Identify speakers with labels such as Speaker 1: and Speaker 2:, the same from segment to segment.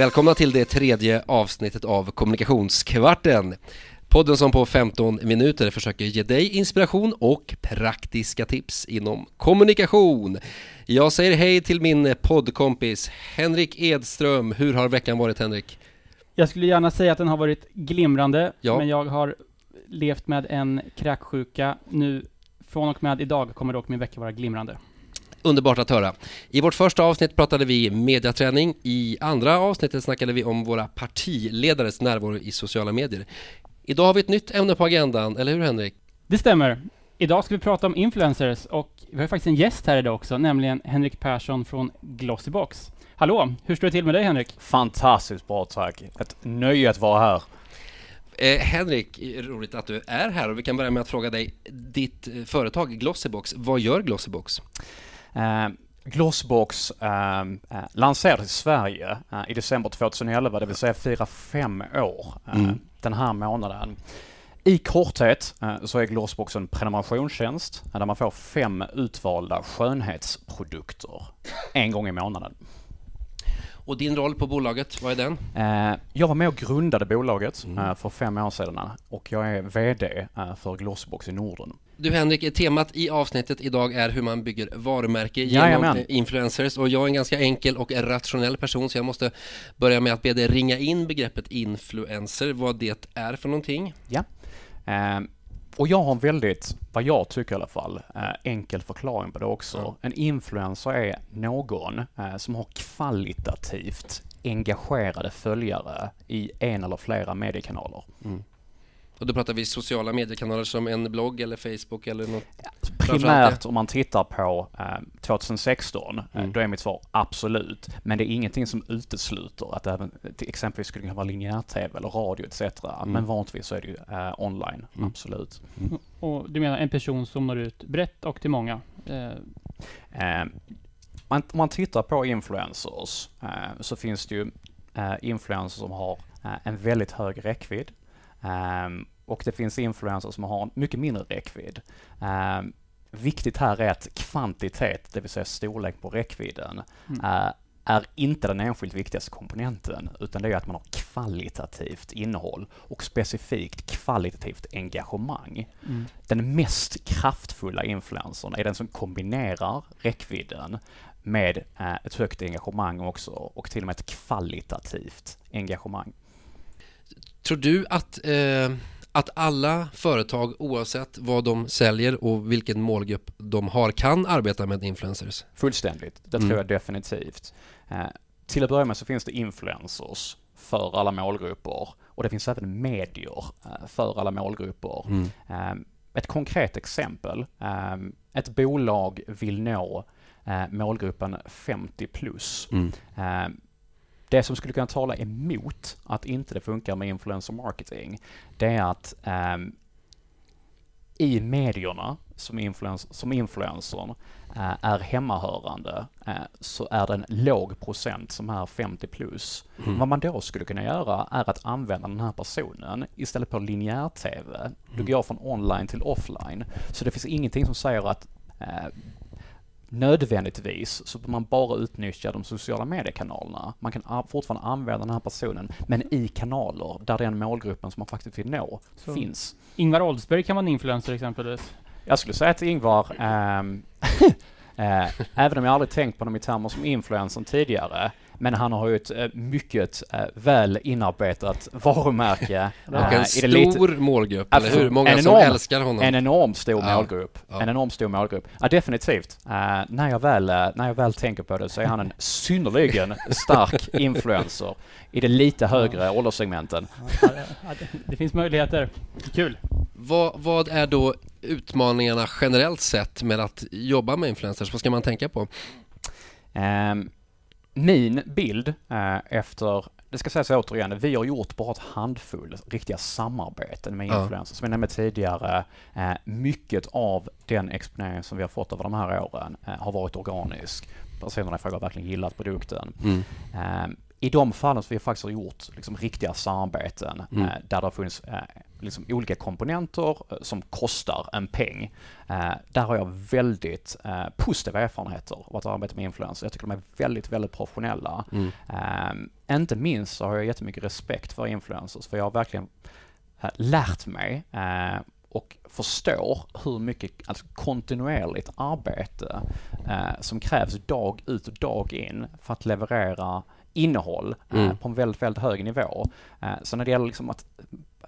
Speaker 1: Välkomna till det tredje avsnittet av Kommunikationskvarten. Podden som på 15 minuter försöker ge dig inspiration och praktiska tips inom kommunikation. Jag säger hej till min poddkompis Henrik Edström. Hur har veckan varit Henrik?
Speaker 2: Jag skulle gärna säga att den har varit glimrande,
Speaker 1: Ja.
Speaker 2: men jag har levt med en kräksjuka. Nu, från och med idag kommer dock min vecka vara glimrande.
Speaker 1: Underbart att höra. I vårt första avsnitt pratade vi mediaträning. I andra avsnittet snackade vi om våra partiledares närvaro i sociala medier. Idag har vi ett nytt ämne på agendan, eller hur Henrik?
Speaker 2: Det stämmer. Idag ska vi prata om influencers och vi har faktiskt en gäst här idag också, nämligen Henrik Persson från Glossybox. Hallå, hur står det till med dig Henrik?
Speaker 3: Fantastiskt bra tack. Ett nöje att vara här.
Speaker 1: Eh, Henrik, roligt att du är här och vi kan börja med att fråga dig, ditt eh, företag Glossybox, vad gör Glossybox?
Speaker 3: Eh, Glossbox eh, eh, lanserades i Sverige eh, i december 2011, det vill säga firar fem år eh,
Speaker 1: Mm.
Speaker 3: den här månaden. I korthet så är Glossbox en prenumerationstjänst där man får fem utvalda skönhetsprodukter en gång i månaden.
Speaker 1: Och din roll på bolaget, vad är den?
Speaker 3: Eh, jag var med och grundade bolaget
Speaker 1: Mm.
Speaker 3: eh, för fem år sedan och jag är VD eh, för Glossbox i Norden.
Speaker 1: Du Henrik, temat i avsnittet idag är hur man bygger varumärke genom
Speaker 3: Jajamän.
Speaker 1: influencers och jag är en ganska enkel och rationell person så jag måste börja med att be dig ringa in begreppet influencer, vad det är för någonting.
Speaker 3: Ja. Och jag har en väldigt, vad jag tycker i alla fall, eh, enkel förklaring på det också.
Speaker 1: Ja.
Speaker 3: En influencer är någon eh, som har kvalitativt engagerade följare i en eller flera mediekanaler.
Speaker 1: Och då pratar vi sociala mediekanaler som en blogg eller Facebook eller något.
Speaker 3: Primärt om man tittar på eh, 2016, eh,
Speaker 1: Mm.
Speaker 3: då är mitt svar absolut. Men det är ingenting som utesluter att det även till exempelvis skulle kunna vara linjär-tv eller radio etc. Men vanligtvis så är det ju eh, online,
Speaker 1: Mm.
Speaker 3: absolut.
Speaker 2: Och du menar en person som når ut brett och till många? Eh,
Speaker 3: Eh, man, om man tittar på influencers eh, så finns det ju influencers som har en väldigt hög räckvidd. Och det finns influencers som har en mycket mindre räckvidd. Eh, viktigt här är att kvantitet, det vill säga storlek på räckvidden,
Speaker 2: Mm.
Speaker 3: eh, är inte den enskilt viktigaste komponenten utan det är att man har kvalitativt innehåll och specifikt kvalitativt engagemang.
Speaker 2: mm.
Speaker 3: Den mest kraftfulla influencern är den som kombinerar räckvidden med eh, ett högt engagemang också och till och med ett kvalitativt engagemang.
Speaker 1: Tror du att, eh, att alla företag oavsett vad de säljer och vilken målgrupp de har kan arbeta med influencers?
Speaker 3: Fullständigt, det
Speaker 1: Mm.
Speaker 3: tror jag definitivt. Eh, till att börja med så finns det influencers för alla målgrupper och det finns även medier eh, för alla målgrupper.
Speaker 1: Mm.
Speaker 3: Eh, Ett konkret exempel. eh, Ett bolag vill nå målgruppen 50 plus.
Speaker 1: Mm.
Speaker 3: Det som skulle kunna tala emot att inte det funkar med influencer marketing, det är att ehm, i medierna som, influens, som influencern eh, är hemmahörande eh, så är det en låg procent som är 50 plus.
Speaker 1: Mm.
Speaker 3: Vad man då skulle kunna göra är att använda den här personen istället på linjär-tv. Du
Speaker 1: Mm.
Speaker 3: går från online till offline. Så det finns ingenting som säger att eh, nödvändigtvis så man bara utnyttja de sociala mediekanalerna. Man kan fortfarande använda den här personen, men i kanaler där den målgruppen som man faktiskt vill nå
Speaker 2: Så-
Speaker 3: finns.
Speaker 2: Ingvar Oldsberg kan vara en influencer exempelvis.
Speaker 3: Jag skulle säga till Ingvar, ehm, eh, även om jag aldrig tänkt på honom i termer som influencer tidigare, men han har ju ett eh, mycket eh, väl inarbetat varumärke.
Speaker 1: Och
Speaker 3: eh,
Speaker 1: en
Speaker 3: i det lite-
Speaker 1: stor målgrupp, eller hur? Många
Speaker 3: En
Speaker 1: som
Speaker 3: enorm-
Speaker 1: älskar honom.
Speaker 3: En enorm stor
Speaker 1: Ja,
Speaker 3: målgrupp.
Speaker 1: ja.
Speaker 3: En enorm stor målgrupp. Ja, definitivt. Eh, när, jag väl, eh, när jag väl tänker på det så är han en synnerligen stark influencer i de lite högre ålderssegmenten.
Speaker 2: Ja, ja, det, det finns möjligheter. Kul.
Speaker 1: Vad, vad är då utmaningarna generellt sett med att jobba med influencers? Vad ska man tänka på?
Speaker 3: Ehm, min bild eh, efter, det ska sägas återigen, vi har gjort bara ett handfull riktiga samarbeten med
Speaker 1: Ja.
Speaker 3: influencers. Som jag nämnde tidigare, eh, mycket av den exponering som vi har fått över de här åren eh, har varit organisk. Personerna i fråga har verkligen gillat produkten.
Speaker 1: Mm.
Speaker 3: I de fallen som vi faktiskt har gjort liksom, riktiga samarbeten
Speaker 1: Mm.
Speaker 3: där det har funnits liksom, olika komponenter eh, som kostar en peng. Eh, där har jag väldigt eh, positiva erfarenheter av att arbeta med influencers. Jag tycker de är väldigt, väldigt professionella.
Speaker 1: Mm.
Speaker 3: Eh, inte minst så har jag jättemycket respekt för influencers för jag har verkligen lärt mig och förstår hur mycket alltså, kontinuerligt arbete som krävs dag ut och dag in för att leverera innehåll eh,
Speaker 1: Mm.
Speaker 3: på en väldigt, väldigt hög nivå. Eh, så när det gäller liksom att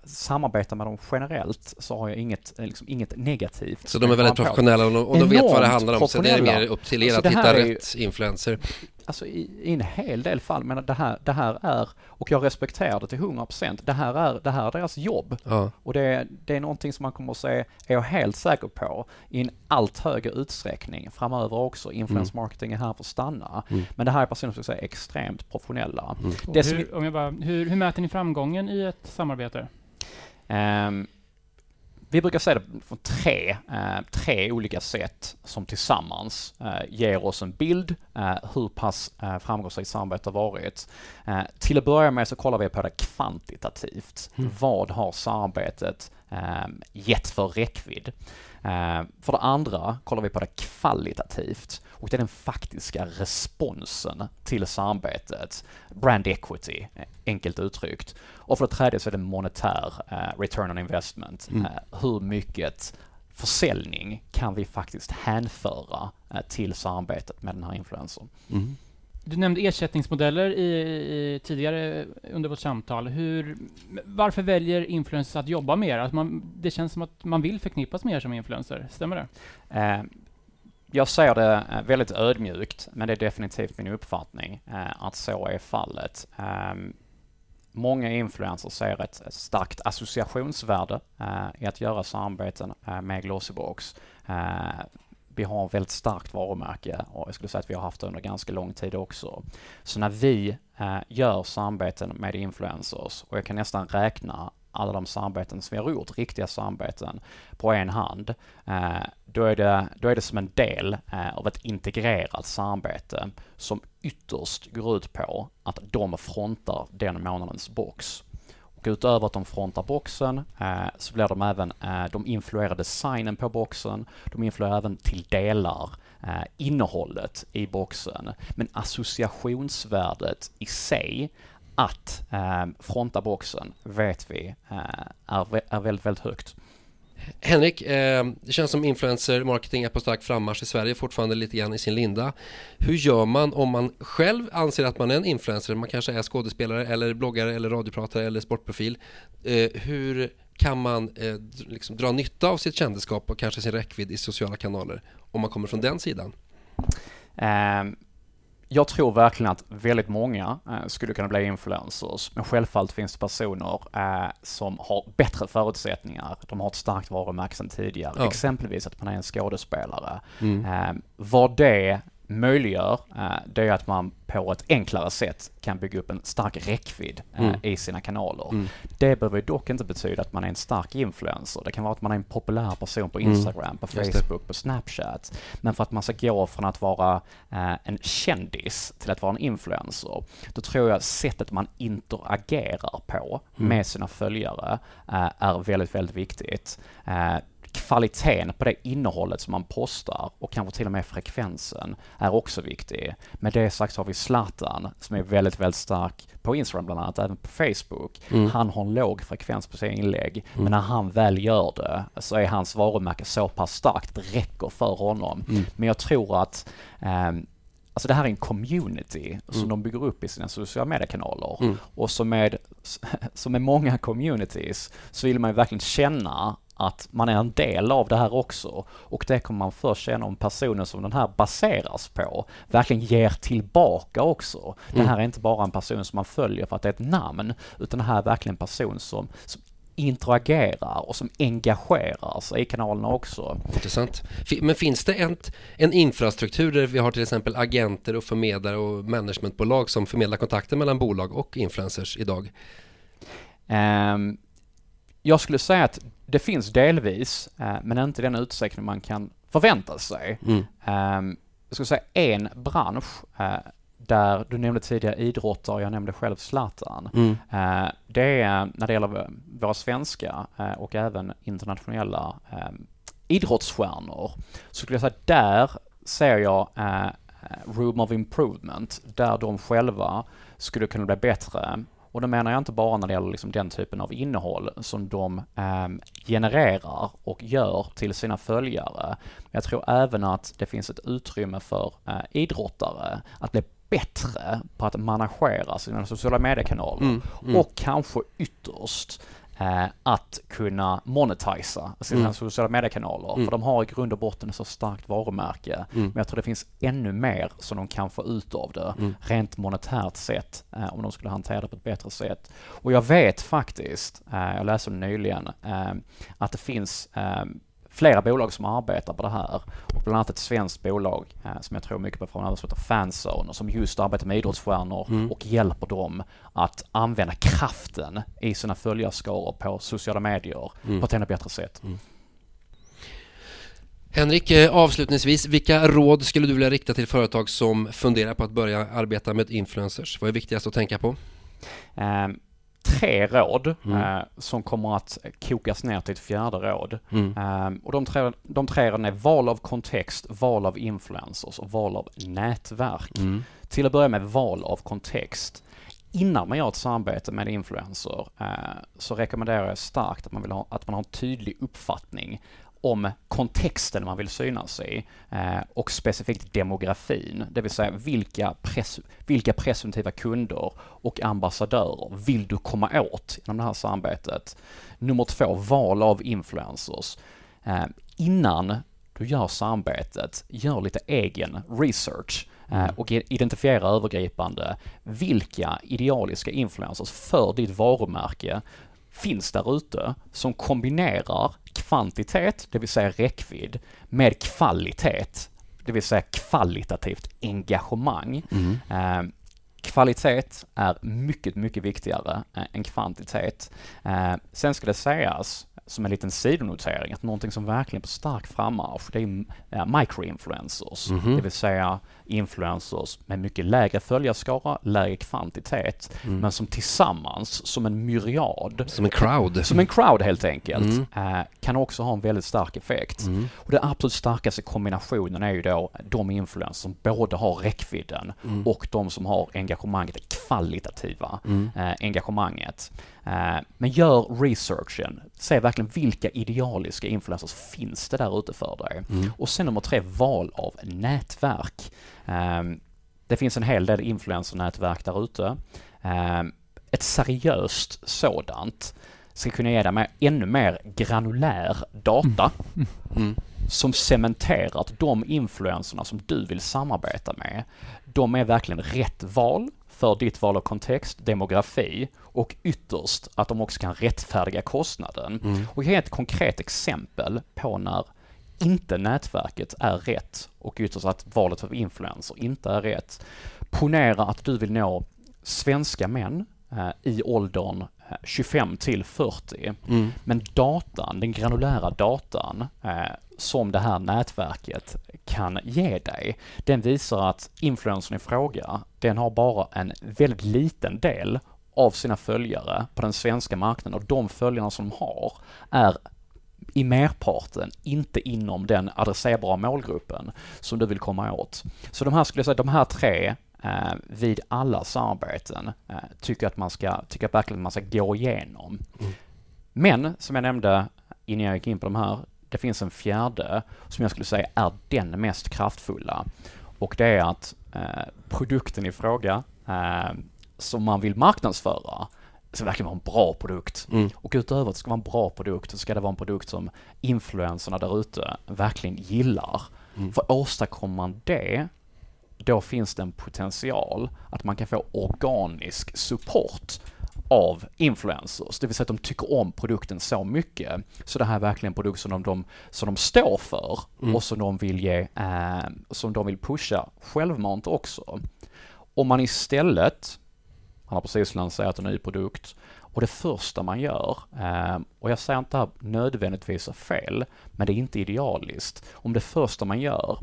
Speaker 3: samarbeta med dem generellt så har jag inget, eh, liksom, inget negativt.
Speaker 1: Så de är väldigt professionella och, och de vet vad det handlar om. Så det är mer upp till er
Speaker 3: Alltså,
Speaker 1: att
Speaker 3: det här
Speaker 1: hitta
Speaker 3: är ju-
Speaker 1: rätt influencer.
Speaker 3: Alltså i, i en hel del fall, men det här, det här är, och jag respekterar det till 100%, det här är, det här är deras jobb.
Speaker 1: Ja.
Speaker 3: Och det, det är någonting som man kommer att se, är jag helt säker på, i en allt högre utsträckning framöver också. Influence marketing är här för att stanna.
Speaker 1: Mm.
Speaker 3: Men det här är personer som är extremt professionella.
Speaker 1: Mm.
Speaker 2: Hur, om jag bara, hur, hur mäter ni framgången i ett samarbete?
Speaker 3: Ehm, vi brukar säga det från tre, eh, tre olika sätt som tillsammans eh, ger oss en bild eh, hur pass eh, framgångsrikt samarbetet har varit. Till att börja med så kollar vi på det kvantitativt. Vad har samarbetet eh, gett för räckvidd? Eh, för det andra kollar vi på det kvalitativt och det är den faktiska responsen till samarbetet. Brand equity, enkelt uttryckt. Och för det tredje så är det monetär eh, return on investment.
Speaker 1: Mm.
Speaker 3: Eh, hur mycket försäljning kan vi faktiskt hänföra eh, till samarbetet med den här influencern?
Speaker 1: Mm.
Speaker 2: Du nämnde ersättningsmodeller i, i, tidigare under vårt samtal. Hur, varför väljer influencers att jobba mer? Att man, det känns som att man vill förknippas med er som influencer. Stämmer det?
Speaker 3: Eh, jag ser det eh, väldigt ödmjukt, men det är definitivt min uppfattning eh, att så är fallet. Ehm, många influencers ser ett starkt associationsvärde eh, i att göra samarbeten med Glossybox. Vi har ett väldigt starkt varumärke och jag skulle säga att vi har haft det under ganska lång tid också. Så när vi gör samarbeten med influencers och jag kan nästan räkna alla de samarbeten som vi har gjort, riktiga samarbeten, på en hand, eh, då, är det, då är det som en del eh, av ett integrerat samarbete som ytterst går ut på att de frontar den månadens box. Och utöver att de frontar boxen eh, så blir de även, de influerar designen på boxen, de influerar även till delar innehållet i boxen. Men associationsvärdet i sig att eh, fronta boxen vet vi eh, är, är väldigt, väldigt högt.
Speaker 1: Henrik, eh, det känns som influencer marketing är på stark frammarsch i Sverige fortfarande lite grann i sin linda. Hur gör man om man själv anser att man är en influencer? Man kanske är skådespelare eller bloggare eller radiopratare eller sportprofil. Eh, hur kan man eh, liksom dra nytta av sitt kändisskap och kanske sin räckvidd i sociala kanaler om man kommer från den sidan?
Speaker 3: Ehm, jag tror verkligen att väldigt många eh, skulle kunna bli influencers, men självfallet finns det personer eh, som har bättre förutsättningar. De har ett starkt varumärke sedan tidigare,
Speaker 1: Ja.
Speaker 3: exempelvis att man är en skådespelare.
Speaker 1: Mm.
Speaker 3: Eh, vad det möjliggör, eh, det är att man på ett enklare sätt kan bygga upp en stark räckvidd eh,
Speaker 1: Mm.
Speaker 3: i sina kanaler.
Speaker 1: Mm.
Speaker 3: Det behöver dock inte betyda att man är en stark influencer. Det kan vara att man är en populär person på
Speaker 1: Mm.
Speaker 3: Instagram, på
Speaker 1: Just det.
Speaker 3: Facebook, på Snapchat. Men för att man ska gå från att vara eh, en kändis till att vara en influencer, då tror jag sättet man interagerar på
Speaker 1: Mm.
Speaker 3: med sina följare är väldigt, väldigt viktigt. Eh, kvaliteten på det innehållet som man postar och kanske till och med frekvensen är också viktig. Med det sagt så har vi Zlatan som är väldigt, väldigt stark på Instagram bland annat, även på Facebook.
Speaker 1: Mm.
Speaker 3: Han har en låg frekvens på sina inlägg, men när han väl gör det så är hans varumärke så pass starkt att det räcker för honom.
Speaker 1: Mm.
Speaker 3: Men jag tror att ehm, Alltså det här är en community som
Speaker 1: Mm.
Speaker 3: de bygger upp i sina sociala mediekanaler.
Speaker 1: Mm.
Speaker 3: Och som med, som med många communities så vill man ju verkligen känna att man är en del av det här också. Och det kommer man först känna om personen som den här baseras på verkligen ger tillbaka också. Det
Speaker 1: Mm.
Speaker 3: här är inte bara en person som man följer för att det är ett namn, utan det här är verkligen en person som, som interagerar och som engagerar sig i kanalerna också.
Speaker 1: Intressant. Men finns det en, en infrastruktur där vi har till exempel agenter och förmedlare och managementbolag som förmedlar kontakter mellan bolag och influencers idag?
Speaker 3: Ehm, jag skulle säga att det finns delvis, eh, men inte i den utsträckning man kan förvänta sig.
Speaker 1: Mm.
Speaker 3: Ehm, jag skulle säga en bransch eh, där du nämnde tidigare idrottare, jag nämnde själv Zlatan.
Speaker 1: Mm.
Speaker 3: Eh, det är när det gäller våra svenska och även internationella eh, idrottsstjärnor. Så skulle jag säga där ser jag room of improvement, där de själva skulle kunna bli bättre. Och då menar jag inte bara när det gäller liksom den typen av innehåll som de eh, genererar och gör till sina följare. Men jag tror även att det finns ett utrymme för eh, idrottare att bli bättre på att managera sina sociala mediekanaler
Speaker 1: Mm. Mm.
Speaker 3: och kanske ytterst att kunna monetisa sina
Speaker 1: Mm.
Speaker 3: sociala mediekanaler.
Speaker 1: Mm.
Speaker 3: För de har i grund och botten ett så starkt varumärke.
Speaker 1: Mm.
Speaker 3: Men jag tror det finns ännu mer som de kan få ut av det,
Speaker 1: Mm.
Speaker 3: rent monetärt sett, eh, om de skulle hantera det på ett bättre sätt. Och jag vet faktiskt, eh, jag läste nyligen, eh, att det finns eh, flera bolag som arbetar på det här och bland annat ett svenskt bolag eh, som jag tror mycket på framöver som heter Fanzone och som just arbetar med idrottsstjärnor
Speaker 1: Mm.
Speaker 3: och hjälper dem att använda kraften i sina följarskaror på sociala medier
Speaker 1: Mm.
Speaker 3: på ett ännu bättre sätt.
Speaker 1: Henrik, eh, avslutningsvis, vilka råd skulle du vilja rikta till företag som funderar på att börja arbeta med influencers? Vad är viktigast att tänka på?
Speaker 3: Eh, tre råd
Speaker 1: Mm.
Speaker 3: eh, som kommer att kokas ner till ett fjärde råd.
Speaker 1: Mm.
Speaker 3: Ehm, och de tre, de tre råden är val av kontext, val av influencers och val av nätverk.
Speaker 1: Mm.
Speaker 3: Till att börja med val av kontext. Innan man gör ett samarbete med en influencer eh, så rekommenderar jag starkt att man, vill ha, att man har en tydlig uppfattning om kontexten man vill synas i eh, och specifikt demografin, det vill säga vilka, pres, vilka presumtiva kunder och ambassadörer vill du komma åt inom det här samarbetet. Nummer två, val av influencers. Eh, innan du gör samarbetet, gör lite egen research eh, och i- identifiera övergripande vilka idealiska influencers för ditt varumärke finns där ute som kombinerar kvantitet, det vill säga räckvidd, med kvalitet, det vill säga kvalitativt engagemang.
Speaker 1: Mm.
Speaker 3: Eh, kvalitet är mycket, mycket viktigare eh, än kvantitet. Eh, sen ska det sägas, som en liten sidonotering, att någonting som verkligen är på stark frammarsch, det är eh, microinfluencers.
Speaker 1: Mhm.
Speaker 3: Det vill säga influencers med mycket lägre följarskara, lägre kvantitet,
Speaker 1: Mm.
Speaker 3: men som tillsammans, som en myriad,
Speaker 1: Som en crowd.
Speaker 3: som en crowd helt enkelt,
Speaker 1: Mm.
Speaker 3: eh, kan också ha en väldigt stark effekt.
Speaker 1: Mm.
Speaker 3: Och den absolut starkaste kombinationen är ju då de influencers som både har räckvidden
Speaker 1: Mm.
Speaker 3: och de som har engagemanget, det kvalitativa
Speaker 1: Mm.
Speaker 3: eh, engagemanget. Eh, men gör researchen, se verkligen vilka idealiska influencers finns det där ute för dig.
Speaker 1: Mm.
Speaker 3: Och sen nummer tre, val av nätverk. Eh, det finns en hel del influencernätverk där ute. Eh, ett seriöst sådant ska kunna ge dig med ännu mer granulär data
Speaker 1: Mm.
Speaker 3: som cementerar att de influenserna som du vill samarbeta med, de är verkligen rätt val för ditt val av kontext, demografi och ytterst att de också kan rättfärdiga kostnaden.
Speaker 1: Mm.
Speaker 3: Och jag ger ett konkret exempel på när inte nätverket är rätt och ytterst att valet av influencer inte är rätt. Ponera att du vill nå svenska män eh, i åldern 25 till 40.
Speaker 1: Mm.
Speaker 3: Men datan, den granulära datan eh, som det här nätverket kan ge dig, den visar att influencern i fråga, den har bara en väldigt liten del av sina följare på den svenska marknaden och de följarna som de har är i merparten inte inom den adresserbara målgruppen som du vill komma åt. Så de här skulle jag säga, de här tre vid alla samarbeten eh, tycker att man ska, tycker jag verkligen att man ska gå igenom.
Speaker 1: Mm.
Speaker 3: Men som jag nämnde innan jag gick in på de här, det finns en fjärde som jag skulle säga är den mest kraftfulla. Och det är att eh, produkten i fråga eh, som man vill marknadsföra ska verkligen vara en bra produkt.
Speaker 1: Mm.
Speaker 3: Och utöver att det ska vara en bra produkt så ska det vara en produkt som influenserna där ute verkligen gillar.
Speaker 1: Mm.
Speaker 3: För åstadkommer man det, då finns det en potential att man kan få organisk support av influencers, det vill säga att de tycker om produkten så mycket så det här är verkligen en produkt som de, de, som de står för
Speaker 1: Mm.
Speaker 3: och som de vill ge, eh, som de vill pusha självmant också. Om man istället, han har precis lanserat en ny produkt och det första man gör, eh, och jag säger inte att det här nödvändigtvis är fel, men det är inte idealiskt. Om det första man gör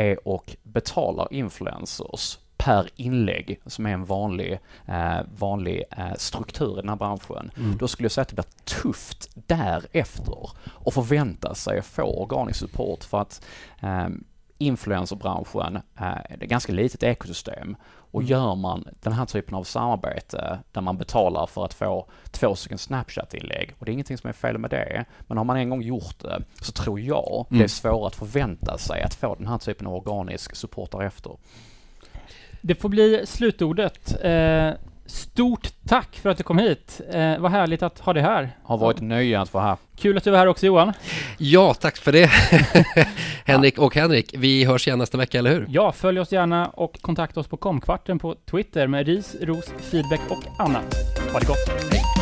Speaker 3: är och betalar influencers per inlägg som är en vanlig, eh, vanlig eh, struktur i den här branschen.
Speaker 1: Mm.
Speaker 3: Då skulle jag säga att det blir tufft därefter och förvänta sig att få organisk support för att eh, influencerbranschen eh, är ett ganska litet ekosystem och
Speaker 2: Mm.
Speaker 3: gör man den här typen av samarbete där man betalar för att få två stycken Snapchat-inlägg och det är ingenting som är fel med det men har man en gång gjort det så tror jag det
Speaker 1: Mm.
Speaker 3: är svårare att förvänta sig att få den här typen av organisk support därefter.
Speaker 2: Det får bli slutordet. Eh, stort tack för att du kom hit. Eh, vad härligt att ha dig här.
Speaker 3: Har varit ett nöje att vara här.
Speaker 2: Kul att du var här också Johan.
Speaker 1: Ja, tack för det Henrik och Henrik. Vi hörs igen nästa vecka, eller hur?
Speaker 2: Ja, följ oss gärna och kontakta oss på Komkvarten på Twitter med ris, ros, feedback och annat. Ha det gott!
Speaker 1: Hej.